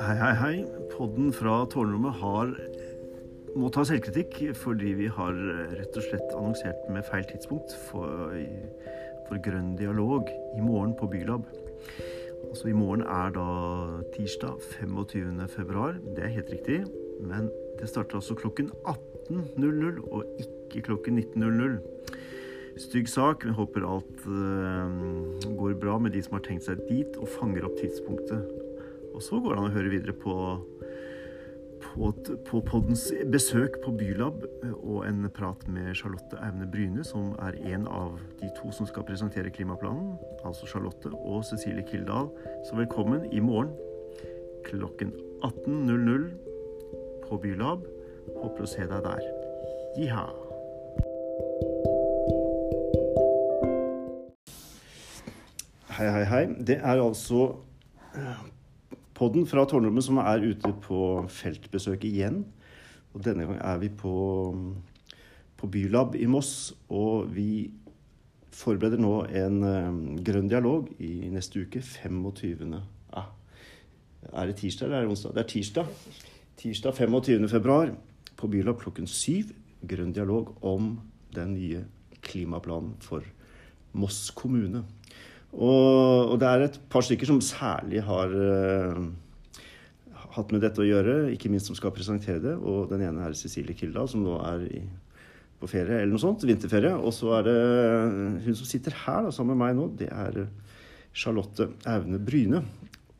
Hei, hei, hei. Podden fra tårnrommet har må ta selvkritikk fordi vi har rett og slett annonsert med feil tidspunkt for, for grønn dialog i morgen på Bylab. Altså i morgen er da tirsdag 25. februar. Det er helt riktig. Men det starter altså klokken 18.00 og ikke klokken 19.00. Stygg sak. Vi håper alt uh, går bra med de som har tenkt seg dit, og fanger opp tidspunktet. Og så går det an å høre videre på, på, på poddens besøk på Bylab og en prat med Charlotte Aune Bryne, som er en av de to som skal presentere klimaplanen. Altså Charlotte og Cecilie Kildahl. Så velkommen i morgen klokken 18.00 på Bylab. Håper å se deg der. Jiha! Hei, hei, hei. Det er altså podden fra tårnrommet som er ute på feltbesøk igjen. Og denne gang er vi på, på Bylab i Moss, og vi forbereder nå en um, grønn dialog i neste uke, 25. Ah, er det tirsdag eller er det onsdag? Det er tirsdag. Tirsdag 25. februar på Bylab klokken syv. Grønn dialog om den nye klimaplanen for Moss kommune. Og, og, det er et par stykker som særlig har uh, hatt med dette å gjøre, ikke minst som skal presentere det. Og den ene er Cecilie Kildahl, som nå er i, på ferie eller noe sånt. Vinterferie. Og så er det hun som sitter her da, sammen med meg nå, det er Charlotte Aune Bryne.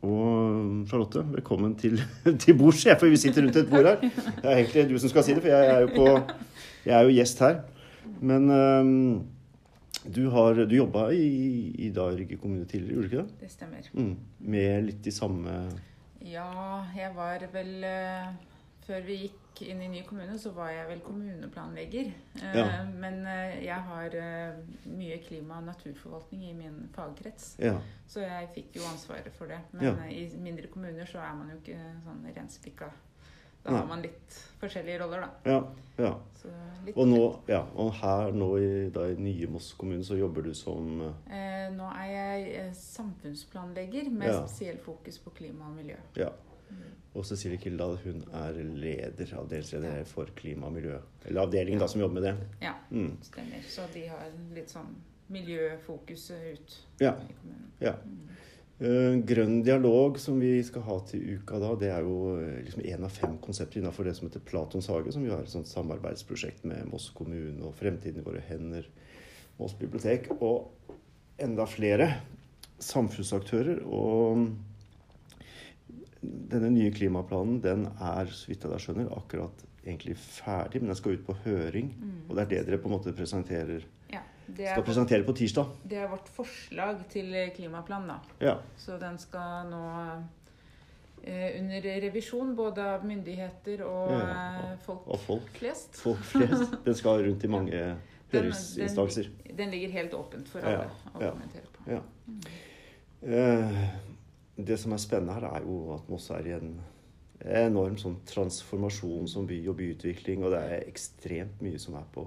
Og Charlotte, velkommen til, til bords, for vi sitter rundt et bord her. Det er egentlig du som skal si det, for jeg er jo, på, jeg er jo gjest her. Men um, du, har, du jobba i, i da Rygge kommune tidligere, gjorde du ikke det? Det stemmer. Mm, med litt de samme Ja, jeg var vel uh, Før vi gikk inn i ny kommune, så var jeg vel kommuneplanlegger. Uh, ja. Men uh, jeg har mye klima- og naturforvaltning i min fagkrets. Ja. Så jeg fikk jo ansvaret for det. Men ja. i mindre kommuner så er man jo ikke sånn renspikka da har man litt forskjellige roller, da. Ja, ja. Og, nå, ja, og her nå i, da, i nye Moss kommune så jobber du som eh, Nå er jeg eh, samfunnsplanlegger med ja. spesiell fokus på klima og miljø. Ja. Mm. Og Cecilie Kildahl hun er leder, avdelingsleder for klima og miljø. Eller avdelingen da som jobber med det. Ja, mm. stemmer. Så de har litt sånn miljøfokuset ut ja. i kommunen. Ja. Mm. Uh, grønn dialog, som vi skal ha til uka da, det er jo eh, liksom én av fem konsepter innenfor det som heter Platons hage, som vi har et sånt samarbeidsprosjekt med Moss kommune og Fremtiden i våre hender, Moss bibliotek og enda flere samfunnsaktører. Og denne nye klimaplanen den er, så vidt jeg da skjønner, akkurat egentlig ferdig, men den skal ut på høring. Mm. Og det er det dere på en måte presenterer skal presentere på tirsdag. Det er vårt forslag til klimaplan, da. Ja. Så den skal nå eh, under revisjon både av myndigheter og, ja, og, eh, folk, og folk, flest. Folk flest. Den skal rundt i mange ja. høringsinstanser. Den, den, ligger helt åpent for alle å kommentere på. Ja. Mm. Eh, det som er spennende her, er jo at Moss er i en enorm sånn transformasjon som by og byutvikling, og det er ekstremt mye som er på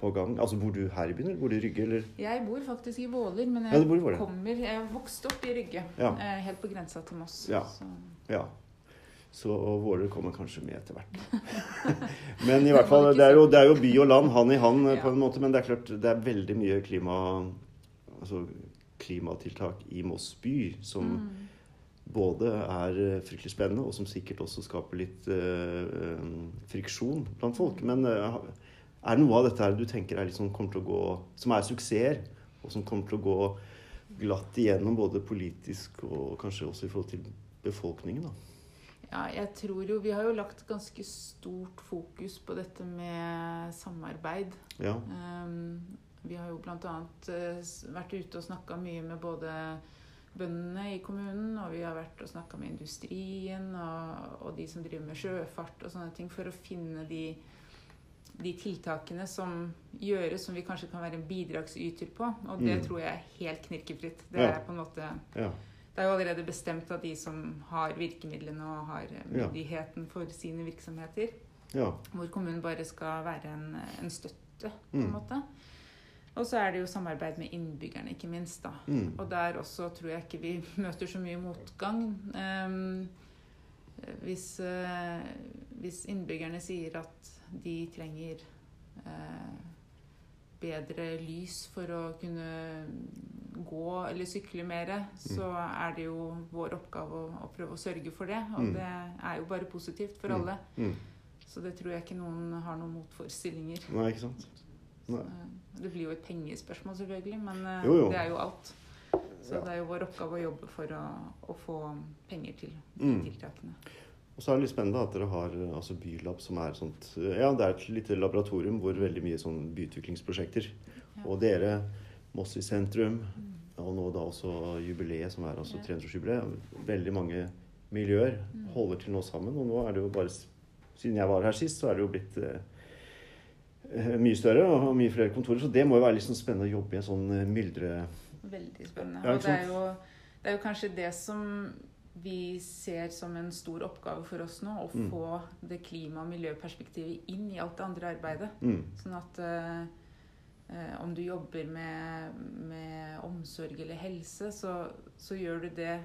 på gang? Altså Bor du her i byen, eller bor du i Rygge? Eller? Jeg bor faktisk i Våler, men jeg, ja, kommer, jeg er vokst opp i Rygge. Ja. Eh, helt på grensa til Moss. Ja. Så. ja. Så Våler kommer kanskje med etter hvert. men i hvert fall, det er, jo, det er, jo, by og land, hand i hand på en måte. Men det er klart, det er veldig mye klima, altså, klimatiltak i Moss by som mm. både er fryktelig spennende, og som sikkert også skaper litt uh, friksjon blant folk. Mm. Men uh, er det noe av dette her du tenker er liksom, kommer til å gå, som er suksesser, og som kommer til å gå glatt igjennom både politisk og kanskje også i forhold til befolkningen? da? Ja, jeg tror jo Vi har jo lagt ganske stort fokus på dette med samarbeid. Ja. Um, vi har jo bl.a. Eh, vært ute og snakka mye med både bøndene i kommunen, og vi har vært og snakka med industrien og, og, de som driver med sjøfart og sånne ting, for å finne de de tiltakene som gjøres, som vi kanskje kan være en bidragsyter på. Og det mm. tror jeg er helt knirkefritt. Det er på en måte ja. Det er jo allerede bestemt av de som har virkemidlene og har myndigheten for sine virksomheter. Ja. Hvor kommunen bare skal være en, en støtte, på en mm. måte. Og så er det jo samarbeid med innbyggerne, ikke minst. da. Mm. Og der også tror jeg ikke vi møter så mye motgang. Um, eh, hvis, uh, hvis innbyggerne sier at de trenger eh, bedre lys for å kunne gå eller sykle mer, så er det jo vår oppgave å, å prøve å sørge for det. Og Mm. det er jo bare positivt for Mm. alle. Mm. Så det tror jeg ikke noen har noen motforestillinger. Nei, ikke sant? Nei. Så, Det blir jo et pengespørsmål, selvfølgelig, men eh, Jo, jo. det er jo alt. Så Ja. det er jo vår oppgave å jobbe for å, å få penger til de Mm. tiltakene. Og så er det litt spennende at dere har eh, altså Bylab, som er sånt Ja, det er et lite laboratorium hvor veldig mye sånn byutviklingsprosjekter. Ja. Og dere, Moss i sentrum, Mm. og nå da også jubileet, som er altså Ja. 300-årsjubileet. Veldig mange miljøer Mm. holder til nå sammen. Og nå er det jo bare Siden jeg var her sist, så er det jo blitt eh, mye større og mye flere kontorer. Så det må jo være litt sånn spennende å jobbe i en sånn eh, myldre... Veldig spennende. Ja, og det er, jo, det er jo kanskje det som vi ser som en stor oppgave for oss nå. Å Mm. få det klima- og miljøperspektivet inn i alt det andre arbeidet. Mm. Sånn at eh, eh, om du jobber med, med omsorg eller helse, så, så gjør du det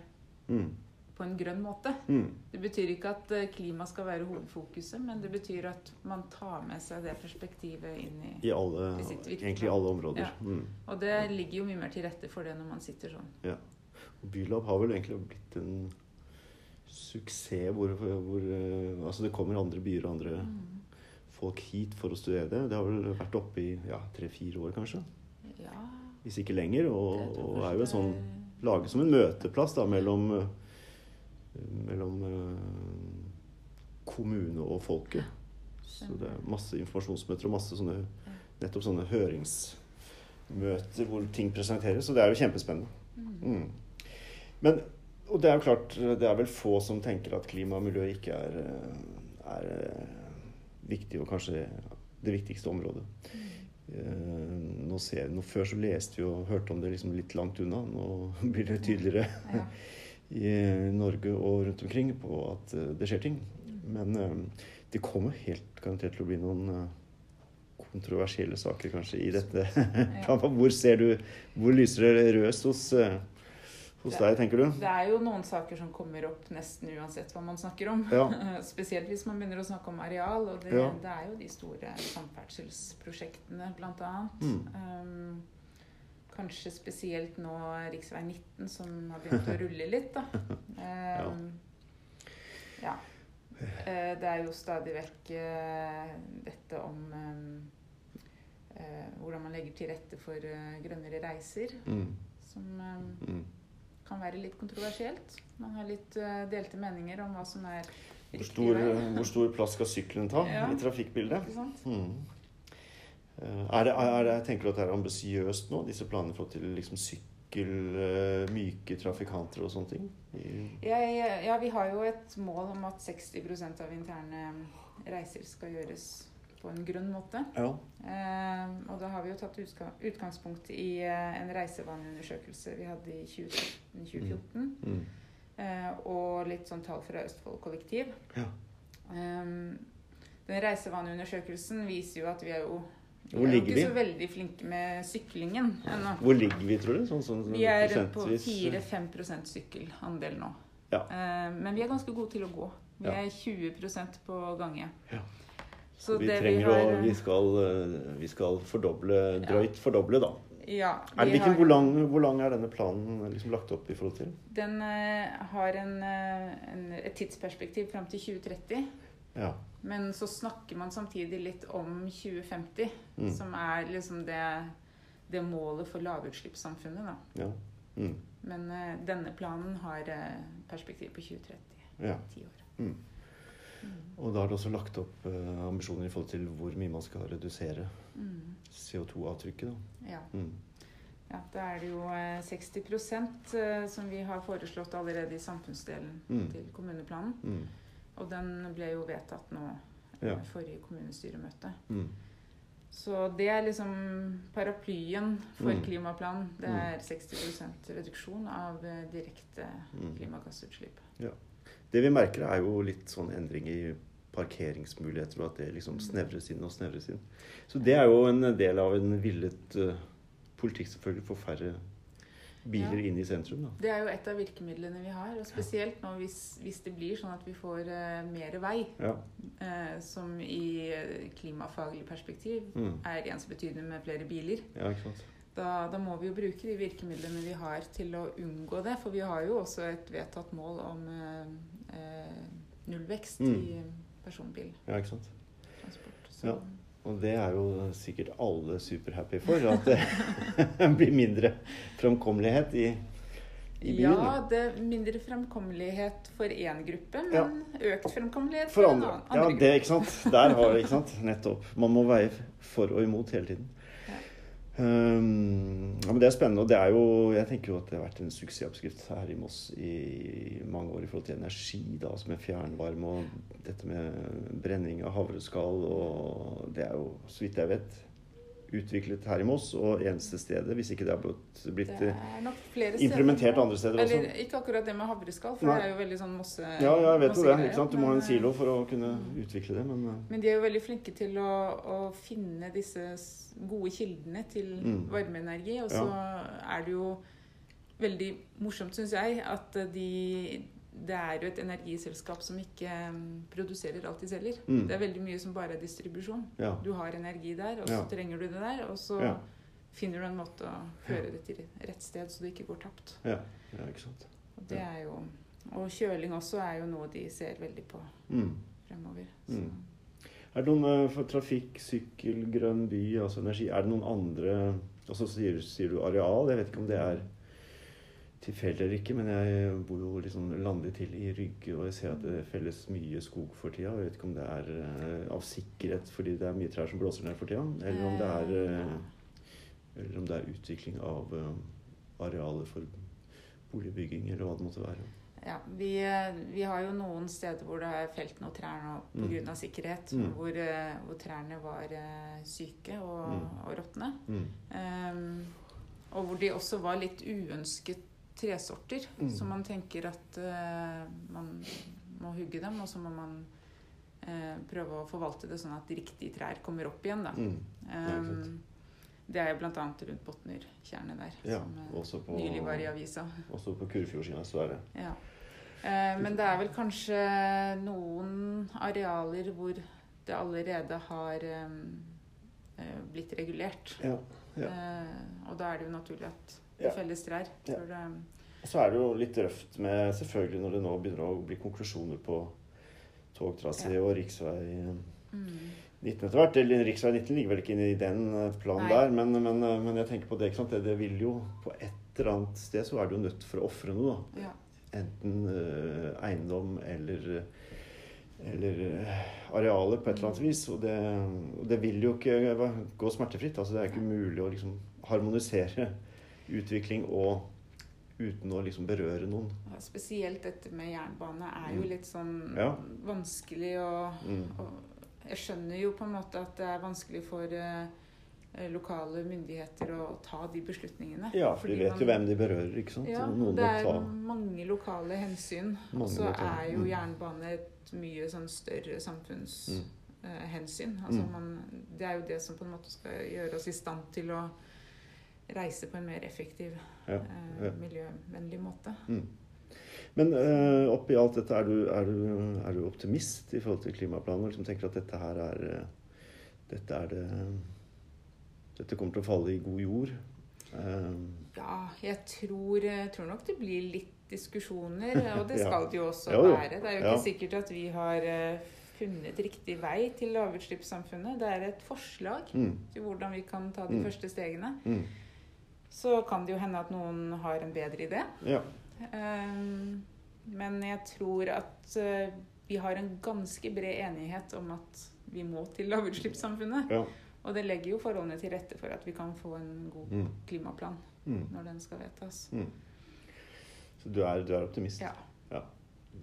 Mm. på en grønn måte. Mm. Det betyr ikke at eh, klima skal være hovedfokuset, men det betyr at man tar med seg det perspektivet inn i I alle, I sitt virke. egentlig alle områder. Ja. Mm. Og det ligger jo mye mer til rette for det når man sitter sånn. Og Bylab har vel egentlig blitt en suksess hvor, hvor eh, Altså det kommer andre byer og andre folk hit for å studere det. Det har vel vært oppe i ja, tre-fire år, kanskje. Ja, Hvis ikke lenger. Og, det og er jo en sånn Laget som en møteplass da mellom eh, Mellom eh, kommune og folket. Så det er masse informasjonsmøter og masse sånne nettopp sånne høringsmøter hvor ting presenteres. Så det er jo kjempespennende. Mm. Men, og det er jo klart, det er vel få som tenker at klima og miljø ikke er, eh, er eh, viktig, og kanskje det viktigste området. Eh, Nå ser, nå før så leste vi og hørte om det liksom litt langt unna. Nå blir det tydeligere Ja. i Norge og rundt omkring på at det skjer ting. Men det kommer helt garantert til å bli noen kontroversielle saker kanskje i dette. Hvor ser du Hvor lyser det røst hos, hos deg, tenker du? Det er jo noen saker som kommer opp nesten uansett hva man snakker om. Ja. Spesielt hvis man begynner å snakke om areal. Og det, Ja. det er jo de store samferdselsprosjektene, annet. Mm. Um, kanskje spesielt nå rv. 19, som har begynt å rulle litt, da. Um, ja. Eh, Det er jo stadig vekk eh, dette om um, uh, hvordan man legger til rette for grønnere reiser, Mm. som um, Mm. Kan være litt kontroversielt. Man har litt eh, delte meninger om hva som er Hvor, stor, vei. hvor stor plass skal sykkelen ta Ja. i trafikkbildet? Ikke sant? Mm. Eh, Er det, er det, tenker du at det er ambisiøst nå, disse planene for til liksom sykkel, eh, myke trafikanter og sånne ting? Ja, ja, ja, vi har jo et mål om at 60% av interne reiser skal gjøres på en grønn måte. ja. Eh, og da har vi jo tatt utgangspunkt i eh, en reisevaneundersøkelse vi hadde i 2013-2014. Mm. Eh, og litt sånn tall fra Østfold kollektiv. Ja. Eh, den reisevaneundersøkelsen viser jo at vi er jo vi Hvor er jo ikke vi? så veldig flinke med syklingen ennå. Hvor ligger vi, tror du? Sånn, sånn, Vi er på prosentvis? 4-5 sykkelandel nå. Ja. Eh, men vi er ganske gode til å gå. Vi er 20 på gange. Ja. Så vi det trenger har, å Vi skal, eh, vi skal fordoble, drøyt fordoble, da. Ja, Er hvilken, har- hvor, lang, hvor lang er denne planen liksom lagt opp i forhold til? Den eh, har en, eh, en, et tidsperspektiv fram til 2030. Ja. Men så snakker man samtidig litt om 2050, Mm. som er liksom det, det målet for lavutslippssamfunnet. Da. ja. Mm. Men eh, denne planen har eh, perspektiv på 2030. ja. Ti år. Mm. Og da er det også lagt opp uh, ambisjoner i forhold til hvor mye man skal redusere Mm. CO2-avtrykket. da. Ja. Mm. ja, da er det jo eh, 60 uh, som vi har foreslått allerede i samfunnsdelen Mm. til kommuneplanen. Mm. Og den ble jo vedtatt nå Ja. eh, forrige kommunestyremøte. Mm. Så det er liksom paraplyen for Mm. klimaplanen. Det er 60% reduksjon av eh, direkte klimagassutslipp. Det vi merker, er jo litt sånn endring i parkeringsmuligheter, og at det liksom snevres inn og snevres inn. Så det er jo en del av en villet eh, politikk, selvfølgelig, for færre biler inn i sentrum. da. Det er jo et av virkemidlene vi har. Og spesielt nå hvis, hvis det blir sånn at vi får uh, mer vei, Ja. uh, som i eh, klimafaglig perspektiv Mm. er ensbetydende med flere biler. ja, ikke sant. Da, da må vi jo bruke de virkemidlene vi har til å unngå det. For vi har jo også et vedtatt mål om eh, eh, nullvekst Mm. i personbil. Ja, ikke sant. Transport, Ja. Og det er jo sikkert alle superhappy for, at det blir mindre framkommelighet i, i byen. Ja, det er mindre framkommelighet for én gruppe, men Ja. økt framkommelighet For for, andre. annen, Ja, andre det, ikke sant. Der har vi, ikke sant. Nettopp. Man må veie for og imot hele tiden. Um, ja, men Det er spennende. Og det er jo, jeg tenker jo at det har vært en suksessoppskrift her i Moss i mange år i forhold til energi, da, altså med fjernvarme og dette med brenning av havreskall. Og det er jo, så vidt jeg vet, utviklet her i Moss, og eneste stedet, hvis ikke det har blitt, blitt Det implementert steder. andre steder også. Ikke akkurat det med havreskall, for Nei. det er jo veldig sånn mosse... Ja, ja, jeg vet jo det. ikke sant? Du må ha en men, eh, silo for å kunne utvikle det, men uh, Men de er jo veldig flinke til å, å finne disse gode kildene til Mm. varmeenergi. Og så er det jo veldig morsomt, syns jeg, at de det er jo et energiselskap som ikke mm, produserer alt de selger. Mm. Det er veldig mye som bare er distribusjon. ja. Du har energi der, og så Ja. trenger du det der. Og så Ja. finner du en måte å føre det til rett sted, så det ikke går tapt. Ja, ja, ikke sant. Og det er jo Og kjøling også er jo noe de ser veldig på Mm. fremover. Mm. Er det noen eh, for trafikk, sykkel, grønn by, altså energi Er det noen andre Og så sier, sier du areal. Jeg vet ikke om det er tilfeldig eller ikke, men jeg bor jo liksom landlig til i Rygge, og jeg ser at det felles mye skog for tida. Jeg vet ikke om det er uh, av sikkerhet fordi det er mye trær som blåser ned for tida, eller om det er, uh, eller om det er utvikling av uh, arealer for boligbygging, eller hva det måtte være. Ja, vi, vi har jo noen steder hvor det er felt noen trær nå Mm. pga. Av sikkerhet. Mm. Hvor, hvor trærne var syke og, Mm. og råtne. Mm. Um, og hvor de også var litt uønsket tresorter. Mm. som man tenker at uh, man må hugge dem, og så må man uh, prøve å forvalte det sånn at riktige trær kommer opp igjen. Da. Mm. Um, det er jo bl.a. rundt Botnertjernet der, Ja, som uh, også på, nylig var i avisa. også på Kurfjordsida så er det Ja. Eh, men det er vel kanskje noen arealer hvor det allerede har eh, blitt regulert. Ja. ja. Eh, og da er det jo naturlig at Ja. det felles trær. For det, Og så er det jo litt røft med selvfølgelig når det nå begynner å bli konklusjoner på togtrasé Ja. og riksvei mm, 19 etter hvert. Eller riksvei 19 ligger vel ikke inne i den eh, planen Nei. der, men, men, eh, men jeg tenker på det, ikke sant. Det, det vil jo på et eller annet sted så er du jo nødt for å ofre noe, da. ja. Enten uh, eiendom eller eller arealet arealer på et eller annet vis. Og det, og det vil jo ikke gå smertefritt. Altså, det er ikke mulig å liksom harmonisere utvikling og uten å liksom berøre noen. Ja, Spesielt dette med jernbane er jo Mm. litt sånn Ja. vanskelig å Mm. Jeg skjønner jo på en måte at det er vanskelig for eh, lokale myndigheter å ta de beslutningene. Ja, for de vet man- jo hvem de berører, ikke sant? Ja, Noen det er mange lokale hensyn. Og så er jo mm. jernbane et mye sånn større samfunnshensyn. Mm. altså Mm. man, det er jo det som på en måte skal gjøre oss i stand til å reise på en mer effektiv, Ja, ja. Uh, miljøvennlig måte. Mm. Men uh, oppi alt dette, er du, er, du, er du optimist i forhold til klimaplanen? Liksom tenker at dette her er eh, Dette er det Dette kommer til å falle i god jord? Eh, Ja, jeg tror, jeg tror nok det blir litt diskusjoner, og det Ja. skal det jo også ja. være. Det er jo Ja. ikke sikkert at vi har eh, funnet riktig vei til lavutslippssamfunnet. Det er et forslag mm, til hvordan vi kan ta de Mm. første stegene. mm, Så kan det jo hende at noen har en bedre idé. ja. Ehm, Men jeg tror at eh, vi har en ganske bred enighet om at vi må til lavutslippssamfunnet. Ja. Og det legger jo forholdene til rette for at vi kan få en god Mm, klimaplan mm, når den skal vedtas. mm. Så du er, du er optimist? Ja,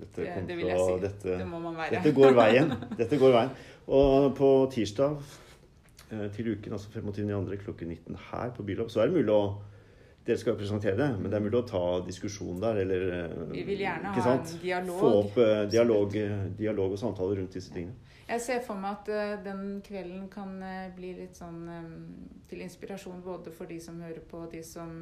Dette, det, det vil jeg si. dette, Det må man være. Dette går veien. Dette går veien. Og på tirsdag eh, til uken, altså 25.2. klokken 19 her på Bylov, så er det mulig å dere skal jo presentere det, men det er mulig å ta diskusjon der, eller eh, Vi vil gjerne ha en dialog. Få opp eh, dialog, eh, dialog og samtaler rundt disse tingene. Jeg ser for meg at den kvelden kan bli litt sånn til inspirasjon både for de som hører på, de som,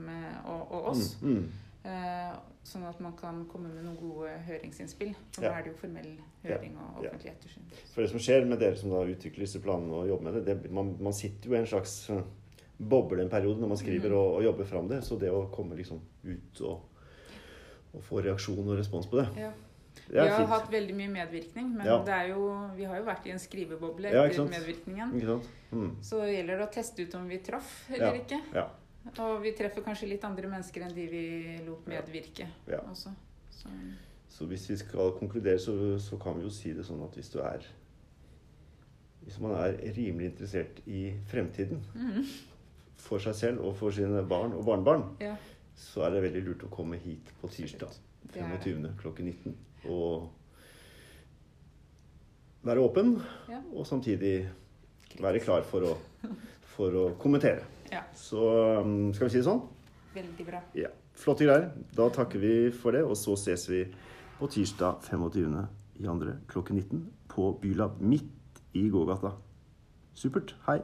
og, og oss. Mm, mm. Sånn at man kan komme med noen gode høringsinnspill. For Ja. nå er det jo formell høring og Ja. offentlig ettersyn. For det som skjer med dere som da utvikler disse planene og jobber med det, det man, man sitter jo i en slags boble en periode når man skriver Mhm. og, og jobber fram det. Så det å komme liksom ut og, og få reaksjon og respons på det, Ja. det Vi har fint. hatt veldig mye medvirkning, men Ja. det er jo, vi har jo vært i en skriveboble Ja, etter medvirkningen. Mm. Så gjelder det å teste ut om vi traff eller Ja. ikke. Ja. Og vi treffer kanskje litt andre mennesker enn de vi lot medvirke Ja. også. Så, Så hvis vi skal konkludere, så, så kan vi jo si det sånn at hvis du er Hvis man er rimelig interessert i fremtiden mhm. For seg selv og for sine barn og barnebarn, ja, så er det veldig lurt å komme hit på tirsdag det er det. 25. klokken 19 og være åpen, Ja. og samtidig være klar for å, for å kommentere. Ja. Så um, skal vi si det sånn? Veldig bra. Ja. Flotte greier. Da takker vi for det, og så ses vi på tirsdag 25. i andre klokken 19 på Bylab midt i gågata. Supert. Hei.